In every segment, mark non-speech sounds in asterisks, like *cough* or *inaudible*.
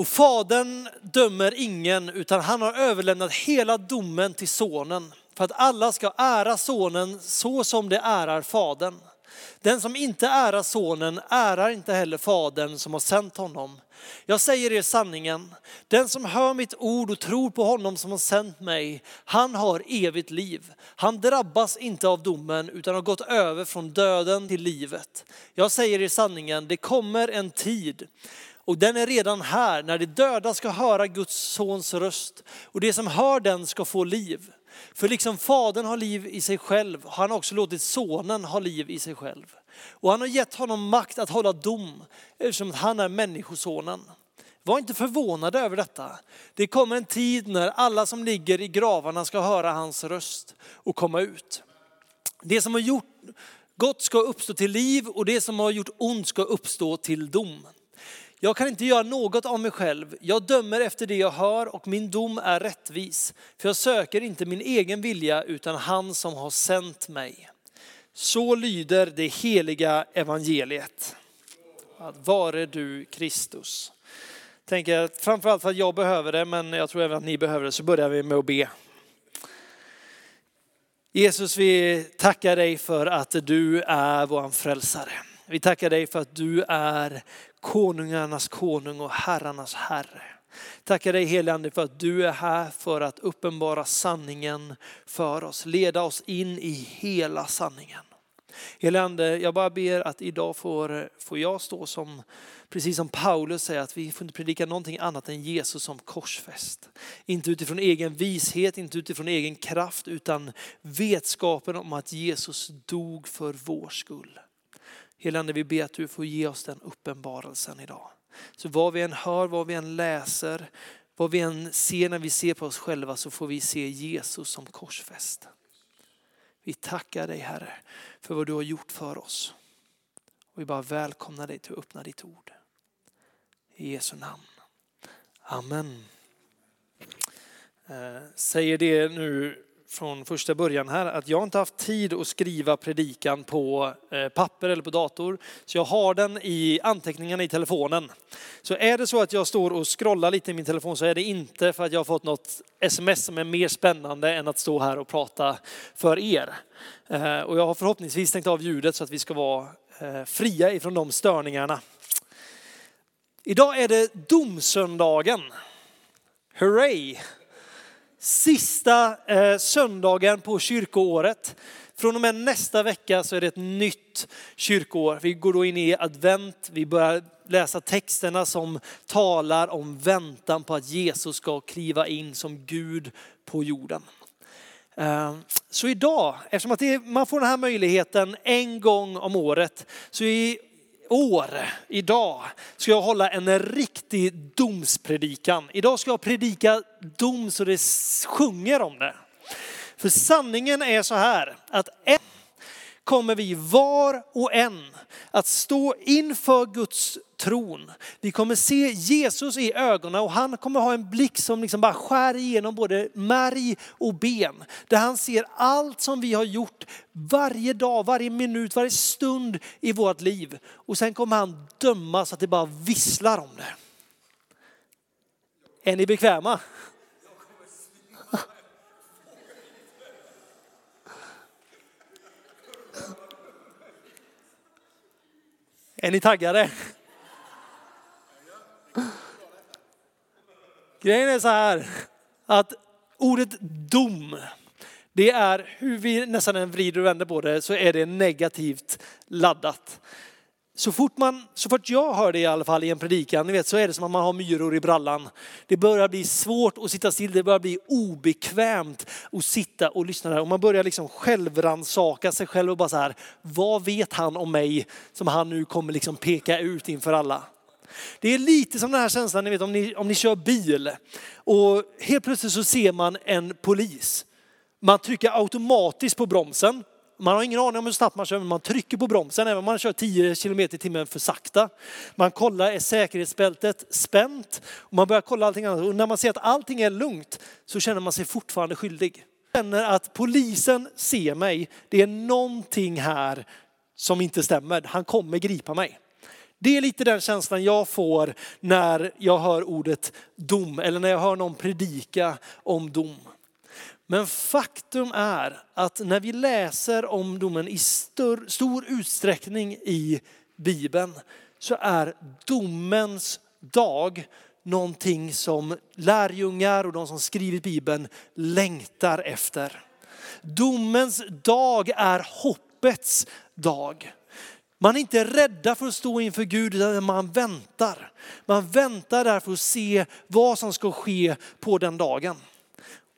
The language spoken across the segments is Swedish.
Och fadern dömer ingen utan han har överlämnat hela domen till sonen för att alla ska ära sonen så som det ärar fadern. Den som inte ärar sonen ärar inte heller fadern som har sänt honom. Jag säger er sanningen, den som hör mitt ord och tror på honom som har sänt mig, han har evigt liv. Han drabbas inte av domen utan har gått över från döden till livet. Jag säger er sanningen, det kommer en tid och den är redan här när de döda ska höra Guds sons röst och det som hör den ska få liv. För liksom fadern har liv i sig själv har han också låtit sonen ha liv i sig själv. Och han har gett honom makt att hålla dom eftersom han är människosonen. Var inte förvånade över detta. Det kommer en tid när alla som ligger i gravarna ska höra hans röst och komma ut. Det som har gjort gott ska uppstå till liv och det som har gjort ont ska uppstå till dom. Jag kan inte göra något av mig själv. Jag dömer efter det jag hör och min dom är rättvis. För jag söker inte min egen vilja utan han som har sänt mig. Så lyder det heliga evangeliet. Att vare du Kristus. Tänker framförallt för att jag behöver det, men jag tror även att ni behöver det, så börjar vi med att be. Jesus, vi tackar dig för att du är vår frälsare. Vi tackar dig för att du är konungarnas konung och herrarnas herre. Tackar dig helige Ande för att du är här för att uppenbara sanningen för oss, leda oss in i hela sanningen. Helige Ande, jag bara ber att idag får, får jag stå som, precis som Paulus säger, att vi får inte predika någonting annat än Jesus som korsfäst. Inte utifrån egen vishet, inte utifrån egen kraft, utan vetskapen om att Jesus dog för vår skull. Helande, vi ber att du får ge oss den uppenbarelsen idag. Så vad vi än hör, vad vi än läser, vad vi än ser när vi ser på oss själva så får vi se Jesus som korsfäst. Vi tackar dig Herre för vad du har gjort för oss. Och vi bara välkomnar dig till att öppna ditt ord. I Jesu namn. Amen. Eh, säger det nu från första början här att jag inte haft tid att skriva predikan på eh, papper eller på dator. Så jag har den i anteckningarna i telefonen. Så är det så att jag står och scrollar lite i min telefon så är det inte för att jag har fått något sms som är mer spännande än att stå här och prata för er. Eh, och jag har förhoppningsvis stängt av ljudet så att vi ska vara eh, fria ifrån de störningarna. Idag är det domsöndagen. Hurray! Sista eh, söndagen på kyrkoåret. Från och med nästa vecka så är det ett nytt kyrkoår. Vi går då in i advent, vi börjar läsa texterna som talar om väntan på att Jesus ska kliva in som Gud på jorden. Eh, så idag, eftersom att man får den här möjligheten en gång om året, så år, idag, ska jag hålla en riktig domspredikan. Idag ska jag predika dom så det sjunger om det. För sanningen är så här att ett kommer vi var och en att stå inför Guds tron. Vi kommer se Jesus i ögonen och han kommer ha en blick som liksom bara skär igenom både märg och ben. Där han ser allt som vi har gjort varje dag, varje minut, varje stund i vårt liv. Och sen kommer han döma så att det bara visslar om det. Är ni bekväma? Är ni taggade? Grejen är så här att ordet dom, det är hur vi nästan än vrider och vänder på det så är det negativt laddat. Så fort, man, så fort jag hör det i alla fall i en predikan, ni vet, så är det som att man har myror i brallan. Det börjar bli svårt att sitta still, det börjar bli obekvämt att sitta och lyssna där. Och man börjar liksom självransaka sig själv och bara så här, vad vet han om mig som han nu kommer liksom peka ut inför alla? Det är lite som den här känslan, ni vet om ni, om ni kör bil och helt plötsligt så ser man en polis. Man trycker automatiskt på bromsen man har ingen aning om hur snabbt man kör, men man trycker på bromsen även om man kör 10 km i timmen för sakta. Man kollar, är säkerhetsbältet spänt? Och man börjar kolla allting annat. Och när man ser att allting är lugnt så känner man sig fortfarande skyldig. Jag känner att polisen ser mig. Det är någonting här som inte stämmer. Han kommer gripa mig. Det är lite den känslan jag får när jag hör ordet dom eller när jag hör någon predika om dom. Men faktum är att när vi läser om domen i stor, stor utsträckning i Bibeln så är domens dag någonting som lärjungar och de som skrivit Bibeln längtar efter. Domens dag är hoppets dag. Man är inte rädda för att stå inför Gud, utan man väntar. Man väntar därför att se vad som ska ske på den dagen.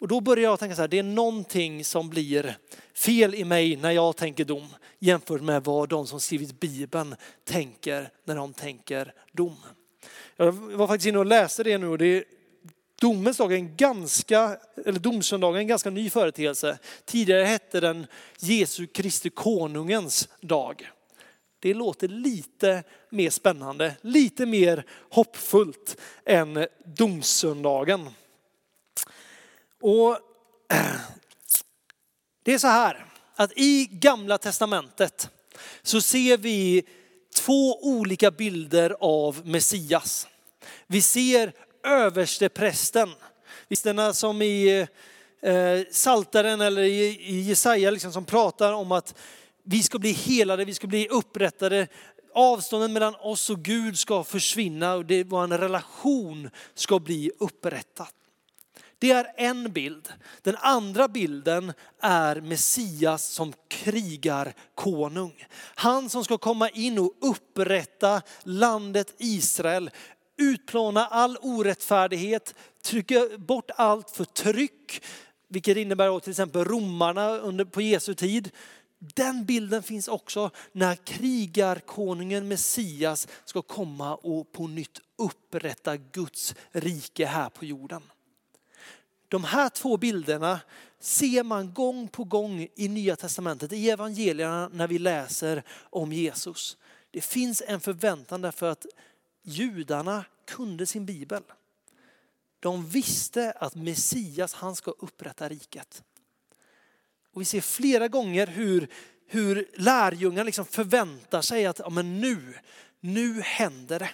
Och då börjar jag tänka så här, det är någonting som blir fel i mig när jag tänker dom jämfört med vad de som skrivit Bibeln tänker när de tänker dom. Jag var faktiskt inne och läste det nu och det är Domens dag är en ganska, eller domsöndagen är en ganska ny företeelse. Tidigare hette den Jesu Kristi konungens dag. Det låter lite mer spännande, lite mer hoppfullt än domsöndagen. Och *clears throat* det är så här att i gamla testamentet så ser vi två olika bilder av Messias. Vi ser översteprästen, denna som i eh, Saltaren eller i Jesaja liksom, som pratar om att vi ska bli helade, vi ska bli upprättade. Avstånden mellan oss och Gud ska försvinna och det, vår relation ska bli upprättat. Det är en bild. Den andra bilden är Messias som krigar konung. Han som ska komma in och upprätta landet Israel, utplåna all orättfärdighet, trycka bort allt förtryck, vilket innebär till exempel romarna under, på Jesu tid. Den bilden finns också när krigarkonungen Messias ska komma och på nytt upprätta Guds rike här på jorden. De här två bilderna ser man gång på gång i Nya Testamentet, i evangelierna när vi läser om Jesus. Det finns en förväntan därför att judarna kunde sin bibel. De visste att Messias, han ska upprätta riket. Och vi ser flera gånger hur, hur lärjungarna liksom förväntar sig att ja, men nu, nu händer det.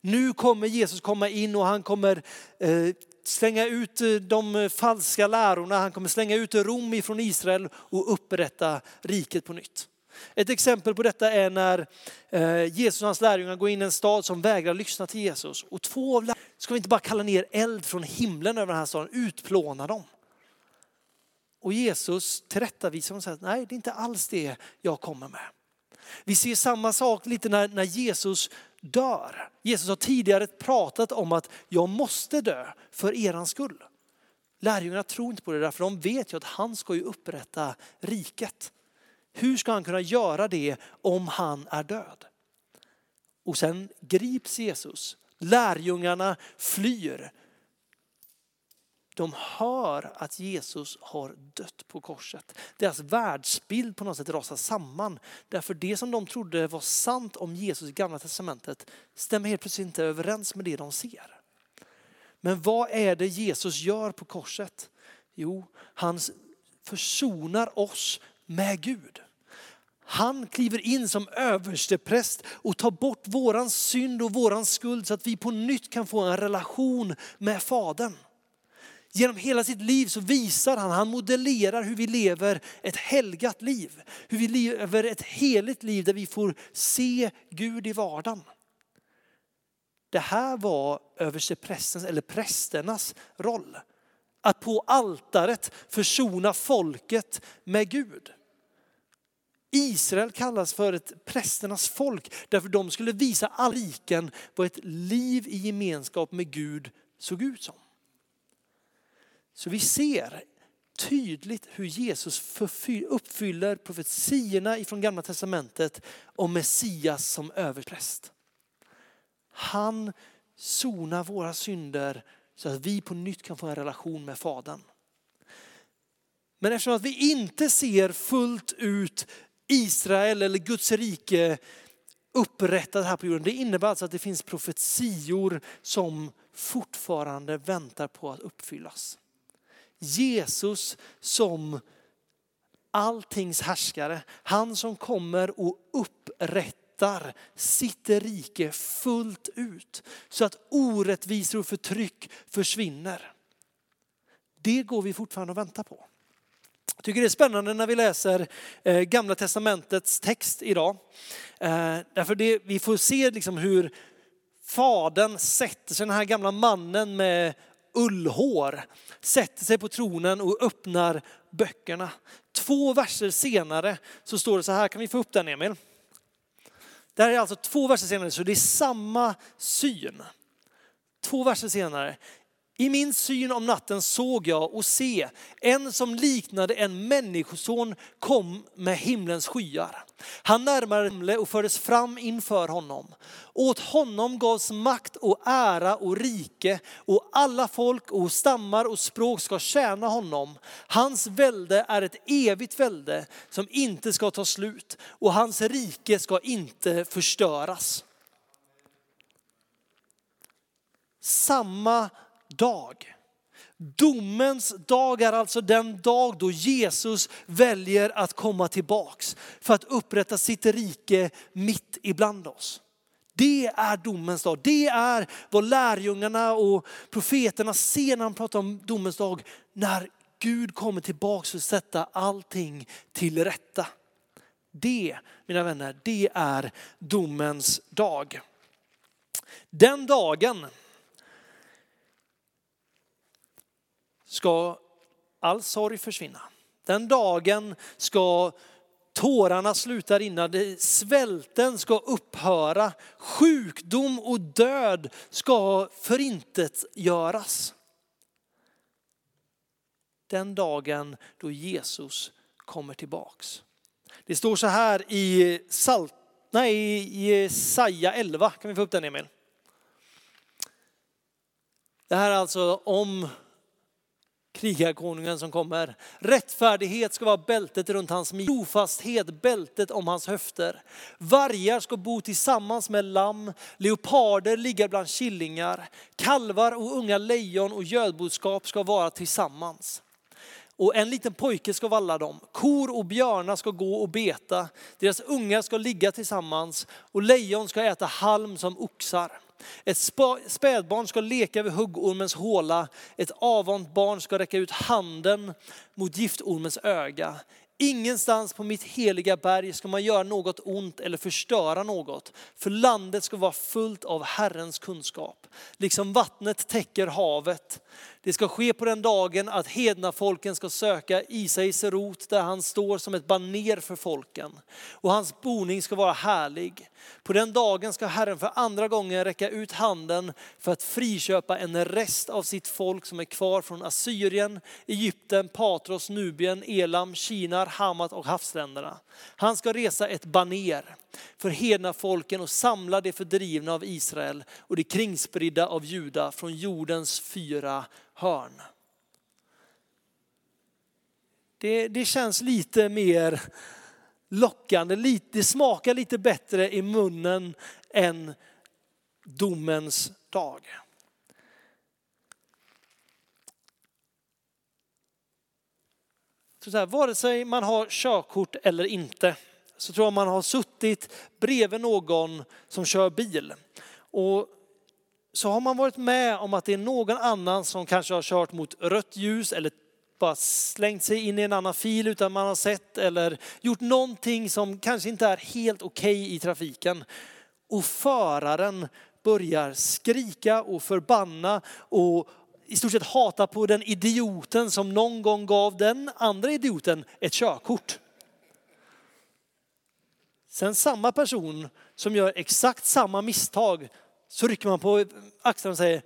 Nu kommer Jesus komma in och han kommer eh, slänga ut eh, de eh, falska lärorna, han kommer slänga ut Rom ifrån Israel och upprätta riket på nytt. Ett exempel på detta är när eh, Jesus och hans lärjungar går in i en stad som vägrar lyssna till Jesus. Och två av lärjungarna, ska vi inte bara kalla ner eld från himlen över den här staden, utplåna dem. Och Jesus tillrättavisar och säger att nej, det är inte alls det jag kommer med. Vi ser samma sak lite när, när Jesus dör. Jesus har tidigare pratat om att jag måste dö för eran skull. Lärjungarna tror inte på det därför de vet ju att han ska ju upprätta riket. Hur ska han kunna göra det om han är död? Och sen grips Jesus. Lärjungarna flyr. De hör att Jesus har dött på korset. Deras världsbild på något sätt rasar samman. Därför det som de trodde var sant om Jesus i gamla testamentet stämmer helt plötsligt inte överens med det de ser. Men vad är det Jesus gör på korset? Jo, han försonar oss med Gud. Han kliver in som överstepräst och tar bort våran synd och våran skuld så att vi på nytt kan få en relation med Fadern. Genom hela sitt liv så visar han, han modellerar hur vi lever ett helgat liv. Hur vi lever ett heligt liv där vi får se Gud i vardagen. Det här var översteprästens eller prästernas roll. Att på altaret försona folket med Gud. Israel kallas för ett prästernas folk därför de skulle visa all riken vad ett liv i gemenskap med Gud såg ut som. Så vi ser tydligt hur Jesus uppfyller profetiorna ifrån gamla testamentet om Messias som överpräst. Han sonar våra synder så att vi på nytt kan få en relation med Fadern. Men eftersom att vi inte ser fullt ut Israel eller Guds rike upprättat här på jorden. Det innebär alltså att det finns profetior som fortfarande väntar på att uppfyllas. Jesus som alltings härskare, han som kommer och upprättar sitt rike fullt ut så att orättvisor och förtryck försvinner. Det går vi fortfarande och väntar på. Jag tycker det är spännande när vi läser eh, Gamla Testamentets text idag. Eh, därför det, vi får se liksom hur fadern sätter sig, den här gamla mannen med ullhår, sätter sig på tronen och öppnar böckerna. Två verser senare så står det så här, kan vi få upp den Emil? Det här är alltså två verser senare, så det är samma syn. Två verser senare. I min syn om natten såg jag och se, en som liknade en människoson kom med himlens skyar. Han närmade och fördes fram inför honom. Åt honom gavs makt och ära och rike och alla folk och stammar och språk ska tjäna honom. Hans välde är ett evigt välde som inte ska ta slut och hans rike ska inte förstöras. Samma dag. Domens dag är alltså den dag då Jesus väljer att komma tillbaks för att upprätta sitt rike mitt ibland oss. Det är domens dag. Det är vad lärjungarna och profeterna ser när de pratar om domens dag. När Gud kommer tillbaks för att sätta allting till rätta. Det, mina vänner, det är domens dag. Den dagen ska all sorg försvinna. Den dagen ska tårarna sluta rinna, svälten ska upphöra, sjukdom och död ska förintet göras. Den dagen då Jesus kommer tillbaks. Det står så här i, Salt, nej, i Jesaja 11, kan vi få upp den Emil? Det här är alltså om krigarkonungen som kommer. Rättfärdighet ska vara bältet runt hans midja, trofasthet bältet om hans höfter. Vargar ska bo tillsammans med lamm, leoparder ligga bland killingar, kalvar och unga lejon och gödboskap ska vara tillsammans. Och en liten pojke ska valla dem. Kor och björnar ska gå och beta. Deras ungar ska ligga tillsammans och lejon ska äta halm som oxar. Ett spädbarn ska leka vid huggormens håla. Ett avvant barn ska räcka ut handen mot giftormens öga. Ingenstans på mitt heliga berg ska man göra något ont eller förstöra något. För landet ska vara fullt av Herrens kunskap. Liksom vattnet täcker havet. Det ska ske på den dagen att hedna folken ska söka Isais rot där han står som ett baner för folken. Och hans boning ska vara härlig. På den dagen ska Herren för andra gången räcka ut handen för att friköpa en rest av sitt folk som är kvar från Assyrien, Egypten, Patros, Nubien, Elam, Kinar, Hamat och havsländerna. Han ska resa ett baner för hedna folken och samla de fördrivna av Israel och de kringspridda av Juda från jordens fyra hörn. Det, det känns lite mer lockande, lite, det smakar lite bättre i munnen än domens dag. Så här, vare sig man har körkort eller inte så tror jag man har suttit bredvid någon som kör bil. Och så har man varit med om att det är någon annan som kanske har kört mot rött ljus eller bara slängt sig in i en annan fil utan man har sett eller gjort någonting som kanske inte är helt okej okay i trafiken. Och föraren börjar skrika och förbanna och i stort sett hata på den idioten som någon gång gav den andra idioten ett körkort. Sen samma person som gör exakt samma misstag så rycker man på axlarna och säger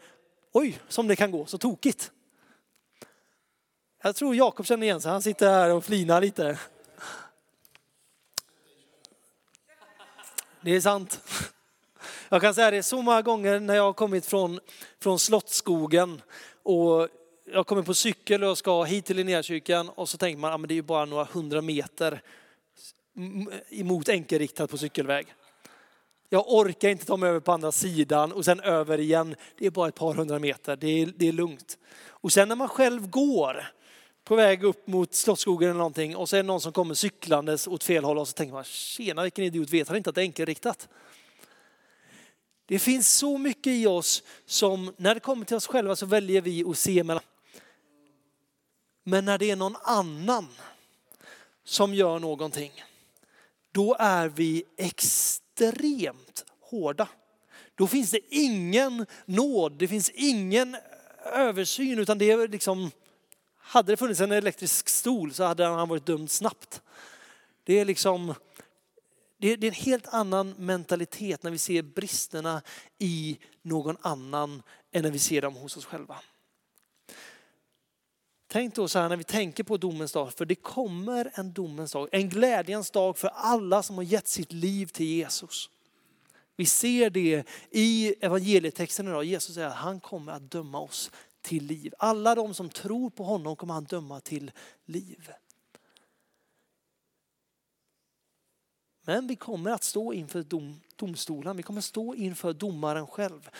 oj, som det kan gå så tokigt. Jag tror Jakob känner igen sig, han sitter här och flinar lite. Det är sant. Jag kan säga det så många gånger när jag har kommit från, från Slottsskogen och jag kommer på cykel och ska hit till Linnéakyrkan och så tänker man att ah, det är ju bara några hundra meter emot enkelriktat på cykelväg. Jag orkar inte ta mig över på andra sidan och sen över igen. Det är bara ett par hundra meter, det är, det är lugnt. Och sen när man själv går på väg upp mot Slottsskogen eller någonting och så är det någon som kommer cyklandes åt fel håll och så tänker man, tjena vilken idiot, vet han inte att det är enkelriktat? Det finns så mycket i oss som när det kommer till oss själva så väljer vi att se mellan. Men när det är någon annan som gör någonting, då är vi extremt hårda. Då finns det ingen nåd, det finns ingen eh, översyn utan det är liksom, hade det funnits en elektrisk stol så hade han varit dömd snabbt. Det är liksom, det är en helt annan mentalitet när vi ser bristerna i någon annan än när vi ser dem hos oss själva. Tänk då så här när vi tänker på domens dag, för det kommer en domens dag, en glädjens dag för alla som har gett sitt liv till Jesus. Vi ser det i evangelietexten idag. Jesus säger att han kommer att döma oss till liv. Alla de som tror på honom kommer han döma till liv. Men vi kommer att stå inför dom, domstolen. Vi kommer att stå inför domaren själv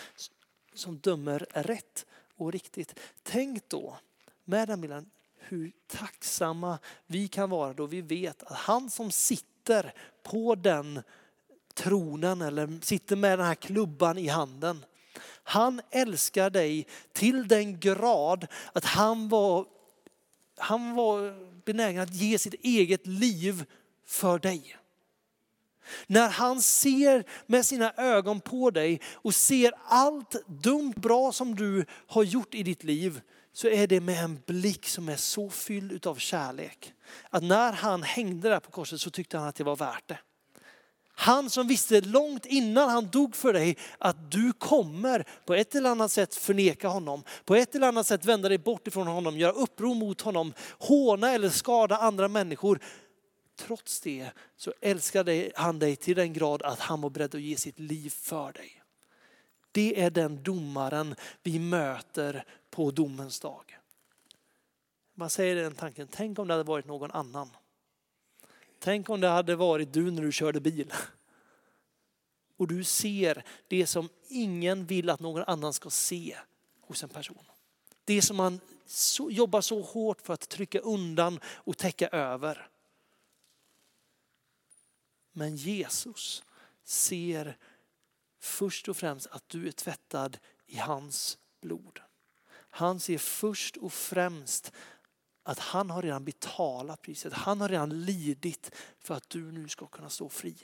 som dömer rätt och riktigt. Tänk då med den bilden hur tacksamma vi kan vara då vi vet att han som sitter på den tronen eller sitter med den här klubban i handen. Han älskar dig till den grad att han var, han var benägen att ge sitt eget liv för dig. När han ser med sina ögon på dig och ser allt dumt bra som du har gjort i ditt liv så är det med en blick som är så fylld av kärlek. Att när han hängde där på korset så tyckte han att det var värt det. Han som visste långt innan han dog för dig att du kommer på ett eller annat sätt förneka honom. På ett eller annat sätt vända dig bort ifrån honom, göra uppror mot honom, håna eller skada andra människor. Trots det så älskade han dig till den grad att han var beredd att ge sitt liv för dig. Det är den domaren vi möter på domens dag. Man säger den tanken, tänk om det hade varit någon annan. Tänk om det hade varit du när du körde bil. *laughs* Och du ser det som ingen vill att någon annan ska se hos en person. Det som man så, jobbar så hårt för att trycka undan och täcka över. Men Jesus ser först och främst att du är tvättad i hans blod. Han ser först och främst att han har redan betalat priset. Han har redan lidit för att du nu ska kunna stå fri.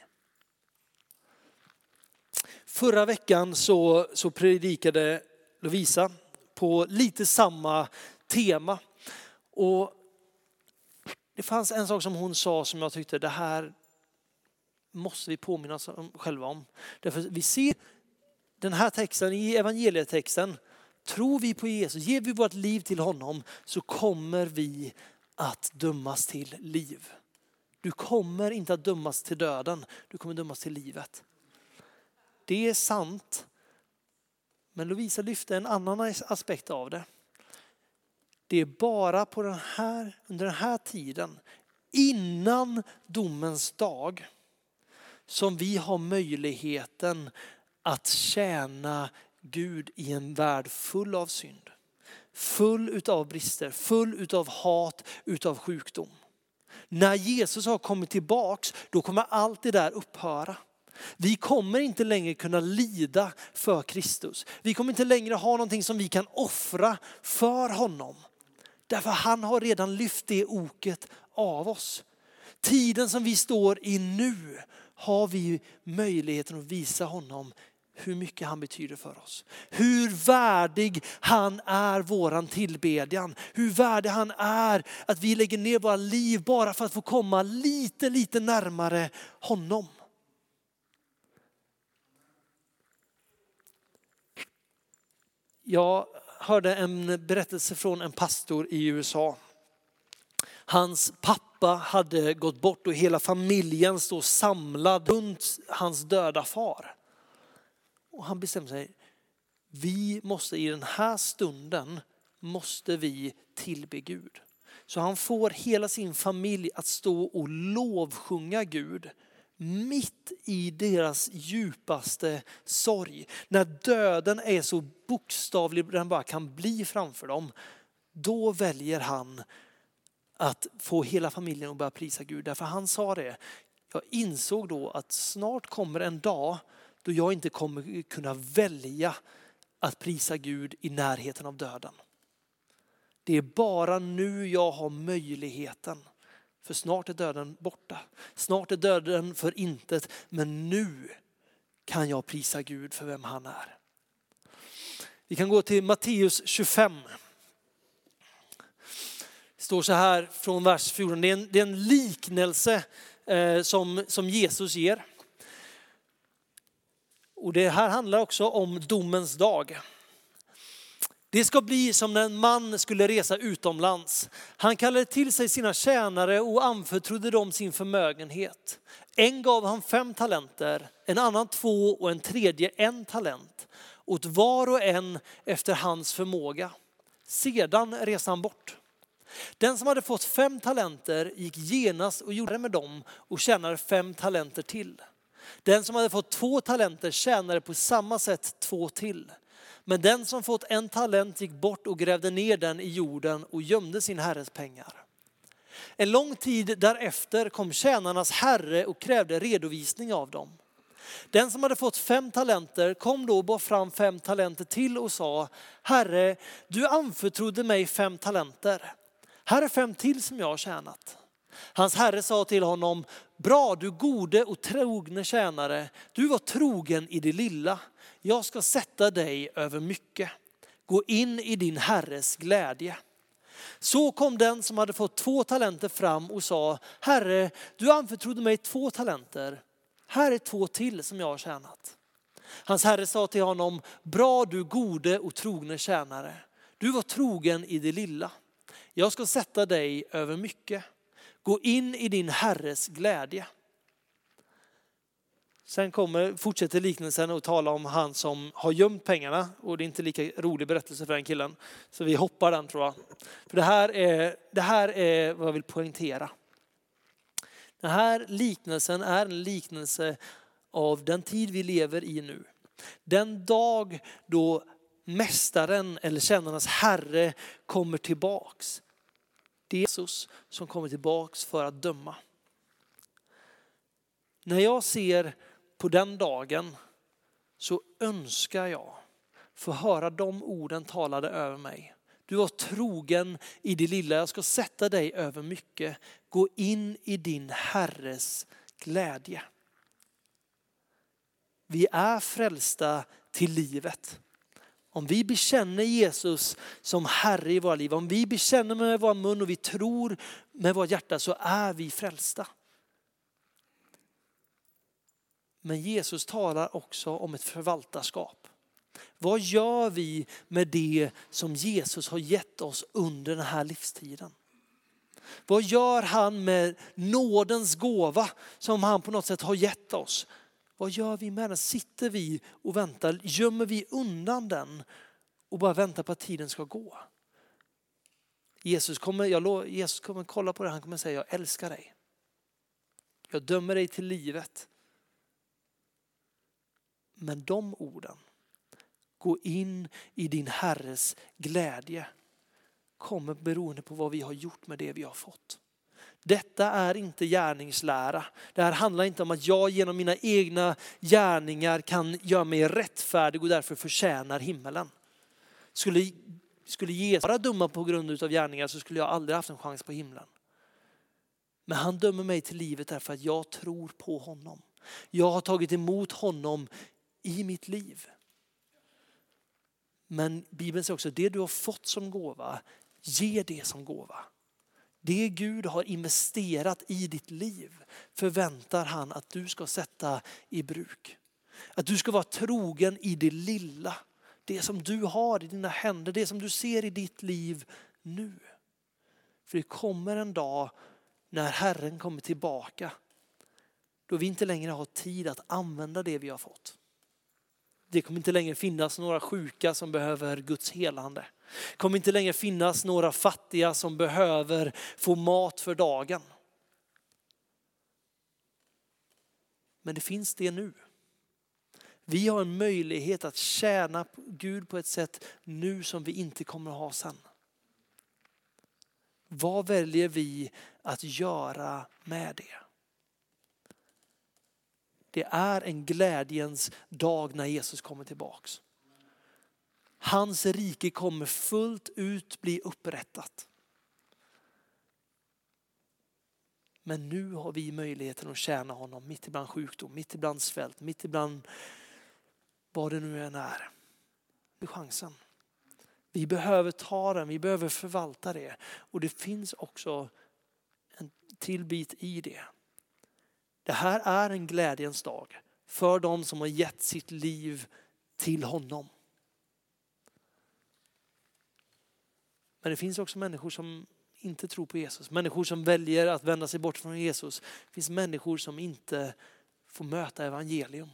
Förra veckan så, så predikade Lovisa på lite samma tema. Och det fanns en sak som hon sa som jag tyckte det här måste vi påminna oss själva om. Därför vi ser den här texten i evangelietexten Tror vi på Jesus, ger vi vårt liv till honom så kommer vi att dömas till liv. Du kommer inte att dömas till döden, du kommer dömas till livet. Det är sant. Men Lovisa lyfte en annan aspekt av det. Det är bara på den här, under den här tiden, innan domens dag, som vi har möjligheten att tjäna Gud i en värld full av synd. Full utav brister, full utav hat, utav sjukdom. När Jesus har kommit tillbaks, då kommer allt det där upphöra. Vi kommer inte längre kunna lida för Kristus. Vi kommer inte längre ha någonting som vi kan offra för honom. Därför han har redan lyft det oket av oss. Tiden som vi står i nu har vi möjligheten att visa honom hur mycket han betyder för oss. Hur värdig han är våran tillbedjan. Hur värdig han är att vi lägger ner våra liv bara för att få komma lite, lite närmare honom. Jag hörde en berättelse från en pastor i USA. Hans pappa hade gått bort och hela familjen stod samlad runt hans döda far. Och han bestämmer sig, vi måste i den här stunden måste vi tillbe Gud. Så han får hela sin familj att stå och lovsjunga Gud mitt i deras djupaste sorg. När döden är så bokstavlig den bara kan bli framför dem. Då väljer han att få hela familjen att börja prisa Gud. Därför han sa det, jag insåg då att snart kommer en dag då jag inte kommer kunna välja att prisa Gud i närheten av döden. Det är bara nu jag har möjligheten. För snart är döden borta. Snart är döden för intet. Men nu kan jag prisa Gud för vem han är. Vi kan gå till Matteus 25. Det står så här från vers 14. Det är en, det är en liknelse eh, som, som Jesus ger. Och det här handlar också om domens dag. Det ska bli som när en man skulle resa utomlands. Han kallade till sig sina tjänare och anförtrodde dem sin förmögenhet. En gav han fem talenter, en annan två och en tredje en talent. Åt var och en efter hans förmåga. Sedan reste han bort. Den som hade fått fem talenter gick genast och gjorde med dem och tjänade fem talenter till. Den som hade fått två talenter tjänade på samma sätt två till. Men den som fått en talent gick bort och grävde ner den i jorden och gömde sin herres pengar. En lång tid därefter kom tjänarnas herre och krävde redovisning av dem. Den som hade fått fem talenter kom då och bar fram fem talenter till och sa, Herre, du anförtrodde mig fem talenter. Här är fem till som jag har tjänat. Hans herre sa till honom, bra du gode och trogne tjänare, du var trogen i det lilla. Jag ska sätta dig över mycket. Gå in i din herres glädje. Så kom den som hade fått två talenter fram och sa, Herre, du anförtrodde mig två talenter. Här är två till som jag har tjänat. Hans herre sa till honom, bra du gode och trogne tjänare. Du var trogen i det lilla. Jag ska sätta dig över mycket. Gå in i din herres glädje. Sen kommer, fortsätter liknelsen och tala om han som har gömt pengarna och det är inte lika rolig berättelse för den killen. Så vi hoppar den tror jag. För det här är, det här är vad jag vill poängtera. Den här liknelsen är en liknelse av den tid vi lever i nu. Den dag då mästaren eller tjänarnas herre kommer tillbaks. Det är Jesus som kommer tillbaks för att döma. När jag ser på den dagen så önskar jag få höra de orden talade över mig. Du var trogen i det lilla, jag ska sätta dig över mycket. Gå in i din Herres glädje. Vi är frälsta till livet. Om vi bekänner Jesus som Herre i våra liv, om vi bekänner med vår mun och vi tror med vårt hjärta så är vi frälsta. Men Jesus talar också om ett förvaltarskap. Vad gör vi med det som Jesus har gett oss under den här livstiden? Vad gör han med nådens gåva som han på något sätt har gett oss? Vad gör vi med den? Sitter vi och väntar? Gömmer vi undan den och bara väntar på att tiden ska gå? Jesus kommer, jag, Jesus kommer kolla på det, han kommer säga jag älskar dig. Jag dömer dig till livet. Men de orden, gå in i din Herres glädje, kommer beroende på vad vi har gjort med det vi har fått. Detta är inte gärningslära. Det här handlar inte om att jag genom mina egna gärningar kan göra mig rättfärdig och därför förtjänar himmelen. Skulle, skulle Jesus vara dumma på grund av gärningar så skulle jag aldrig haft en chans på himlen. Men han dömer mig till livet därför att jag tror på honom. Jag har tagit emot honom i mitt liv. Men Bibeln säger också, det du har fått som gåva, ge det som gåva. Det Gud har investerat i ditt liv förväntar han att du ska sätta i bruk. Att du ska vara trogen i det lilla. Det som du har i dina händer, det som du ser i ditt liv nu. För det kommer en dag när Herren kommer tillbaka. Då vi inte längre har tid att använda det vi har fått. Det kommer inte längre finnas några sjuka som behöver Guds helande. Det kommer inte längre finnas några fattiga som behöver få mat för dagen. Men det finns det nu. Vi har en möjlighet att tjäna Gud på ett sätt nu som vi inte kommer att ha sen. Vad väljer vi att göra med det? Det är en glädjens dag när Jesus kommer tillbaks. Hans rike kommer fullt ut bli upprättat. Men nu har vi möjligheten att tjäna honom mitt ibland sjukdom, mitt ibland svält, mitt ibland vad det nu än är. Det är chansen. Vi behöver ta den, vi behöver förvalta det. Och det finns också en till bit i det. Det här är en glädjens dag för de som har gett sitt liv till honom. Men det finns också människor som inte tror på Jesus. Människor som väljer att vända sig bort från Jesus. Det finns människor som inte får möta evangelium.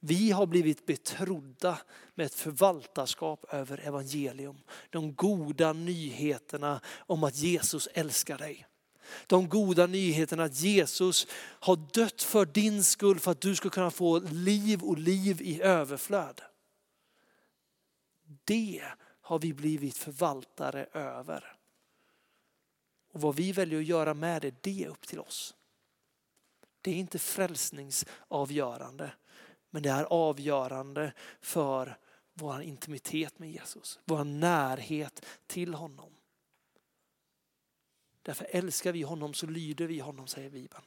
Vi har blivit betrodda med ett förvaltarskap över evangelium. De goda nyheterna om att Jesus älskar dig. De goda nyheterna att Jesus har dött för din skull för att du ska kunna få liv och liv i överflöd. Det har vi blivit förvaltare över. Och vad vi väljer att göra med det, det är upp till oss. Det är inte frälsningsavgörande, men det är avgörande för vår intimitet med Jesus, vår närhet till honom. Därför älskar vi honom så lyder vi honom, säger Bibeln.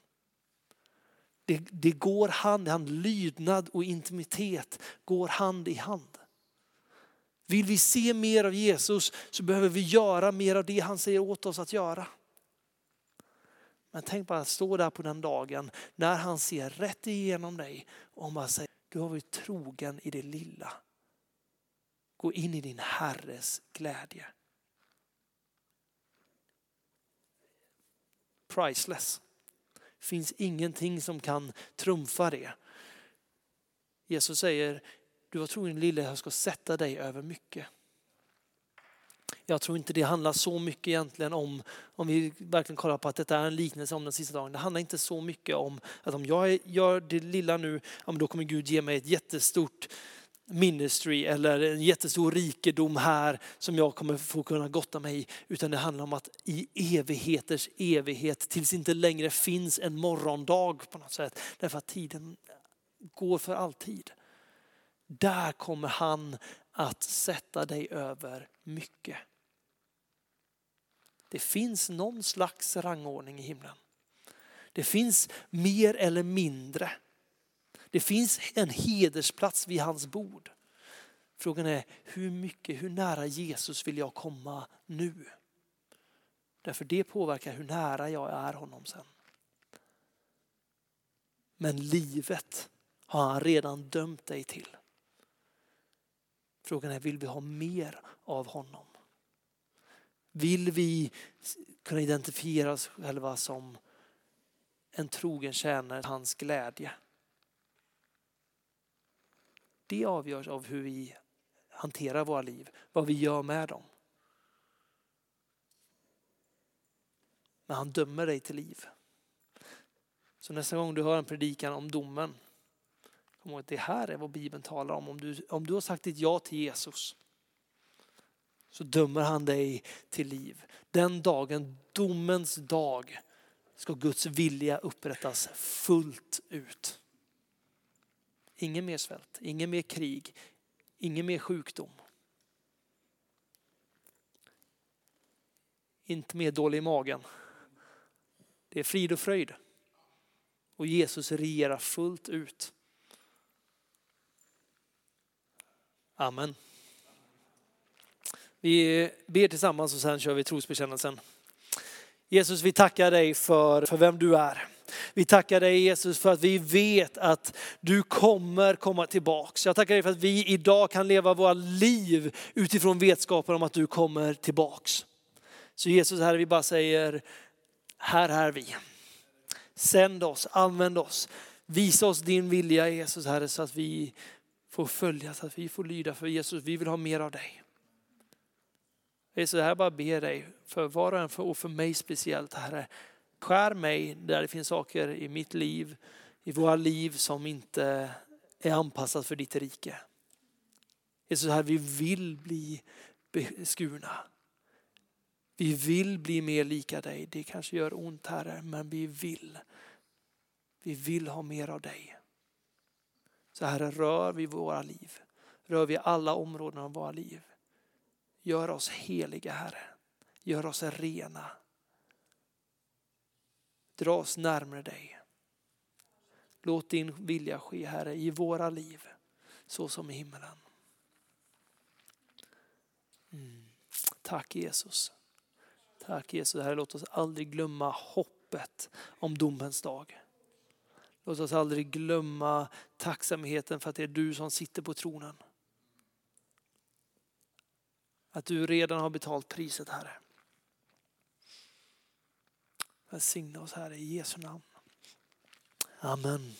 Det, det går hand i hand, lydnad och intimitet går hand i hand. Vill vi se mer av Jesus så behöver vi göra mer av det han säger åt oss att göra. Men tänk bara att stå där på den dagen när han ser rätt igenom dig och bara säger, du har varit trogen i det lilla. Gå in i din Herres glädje. Priceless. finns ingenting som kan trumfa det. Jesus säger, du var trogen lilla, jag ska sätta dig över mycket. Jag tror inte det handlar så mycket egentligen om, om vi verkligen kollar på att detta är en liknelse om den sista dagen. Det handlar inte så mycket om att om jag gör det lilla nu, ja, då kommer Gud ge mig ett jättestort ministry eller en jättestor rikedom här som jag kommer få kunna gotta mig i. Utan det handlar om att i evigheters evighet, tills inte längre finns en morgondag på något sätt. Därför att tiden går för alltid. Där kommer han att sätta dig över mycket. Det finns någon slags rangordning i himlen. Det finns mer eller mindre. Det finns en hedersplats vid hans bord. Frågan är hur mycket, hur nära Jesus vill jag komma nu? Därför det påverkar hur nära jag är honom sen. Men livet har han redan dömt dig till. Frågan är, vill vi ha mer av honom? Vill vi kunna identifiera oss själva som en trogen tjänare hans glädje? Det avgörs av hur vi hanterar våra liv, vad vi gör med dem. Men han dömer dig till liv. Så nästa gång du hör en predikan om domen, kom ihåg att det här är vad Bibeln talar om. Om du, om du har sagt ditt ja till Jesus, så dömer han dig till liv. Den dagen, domens dag, ska Guds vilja upprättas fullt ut. Ingen mer svält, ingen mer krig, ingen mer sjukdom. Inte mer dålig i magen. Det är frid och fröjd. Och Jesus regerar fullt ut. Amen. Vi ber tillsammans och sen kör vi trosbekännelsen. Jesus, vi tackar dig för, för vem du är. Vi tackar dig Jesus för att vi vet att du kommer komma tillbaks. Jag tackar dig för att vi idag kan leva våra liv utifrån vetskapen om att du kommer tillbaks. Så Jesus, Herre, vi bara säger, här är vi. Sänd oss, använd oss. Visa oss din vilja Jesus, Herre, så att vi får följa, så att vi får lyda för Jesus. Vi vill ha mer av dig. Jesus, jag bara ber dig för var och en för, och för mig speciellt Herre. Skär mig där det finns saker i mitt liv, i våra liv som inte är anpassat för ditt rike. Jesus, här vi vill bli beskurna. Vi vill bli mer lika dig. Det kanske gör ont Herre, men vi vill. Vi vill ha mer av dig. Så Herre, rör vi våra liv. Rör vi alla områden av våra liv. Gör oss heliga Herre. Gör oss rena. Dra oss närmare dig. Låt din vilja ske Herre i våra liv så som i himmelen. Mm. Tack Jesus. Tack Jesus. Herre, låt oss aldrig glömma hoppet om domens dag. Låt oss aldrig glömma tacksamheten för att det är du som sitter på tronen. Att du redan har betalt priset Herre. Välsigna oss Herre i Jesu namn. Amen.